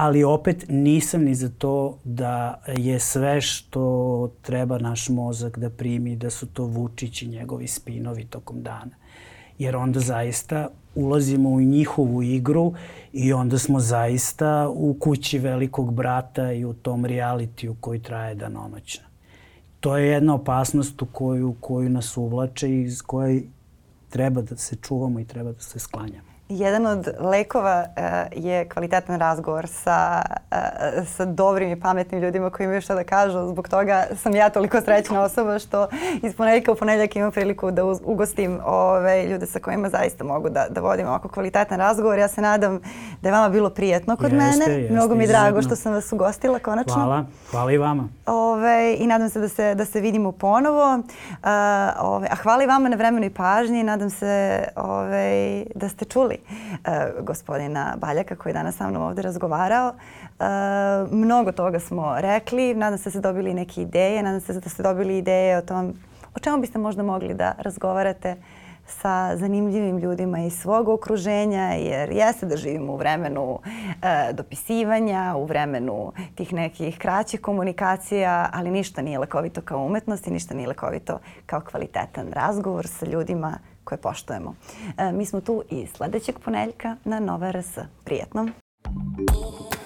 B: ali opet nisam ni za to da je sve što treba naš mozak da primi, da su to Vučić i njegovi spinovi tokom dana. Jer onda zaista ulazimo u njihovu igru i onda smo zaista u kući velikog brata i u tom realitiju koji traje danonoćno. To je jedna opasnost u koju, koju nas uvlače i iz koje treba da se čuvamo i treba da se sklanjamo.
A: Jedan od lekova uh, je kvalitetan razgovor sa, uh, sa dobrim i pametnim ljudima koji imaju šta da kažu. Zbog toga sam ja toliko srećna osoba što iz ponedjeljka u ponedjeljak imam priliku da ugostim ove ljude sa kojima zaista mogu da, da vodim ovako kvalitetan razgovor. Ja se nadam da je vama bilo prijetno kod
B: jeste,
A: mene.
B: Jeste,
A: Mnogo mi je drago što sam vas ugostila konačno.
B: Hvala, hvala i vama.
A: Ove, I nadam se da se, da se vidimo ponovo. Uh, ove, a hvala i vama na vremenu i pažnji. Nadam se ove, da ste čuli uh, gospodina Baljaka koji je danas sa mnom ovde razgovarao. Uh, mnogo toga smo rekli. Nadam se da ste dobili neke ideje. Nadam se da ste dobili ideje o tom o čemu biste možda mogli da razgovarate sa zanimljivim ljudima iz svog okruženja, jer jeste da živimo u vremenu e, dopisivanja, u vremenu tih nekih kraćih komunikacija, ali ništa nije lekovito kao umetnost i ništa nije lekovito kao kvalitetan razgovor sa ljudima koje poštojemo. E, mi smo tu i sledećeg poneljka na Nova RS. Prijetno! Thank you.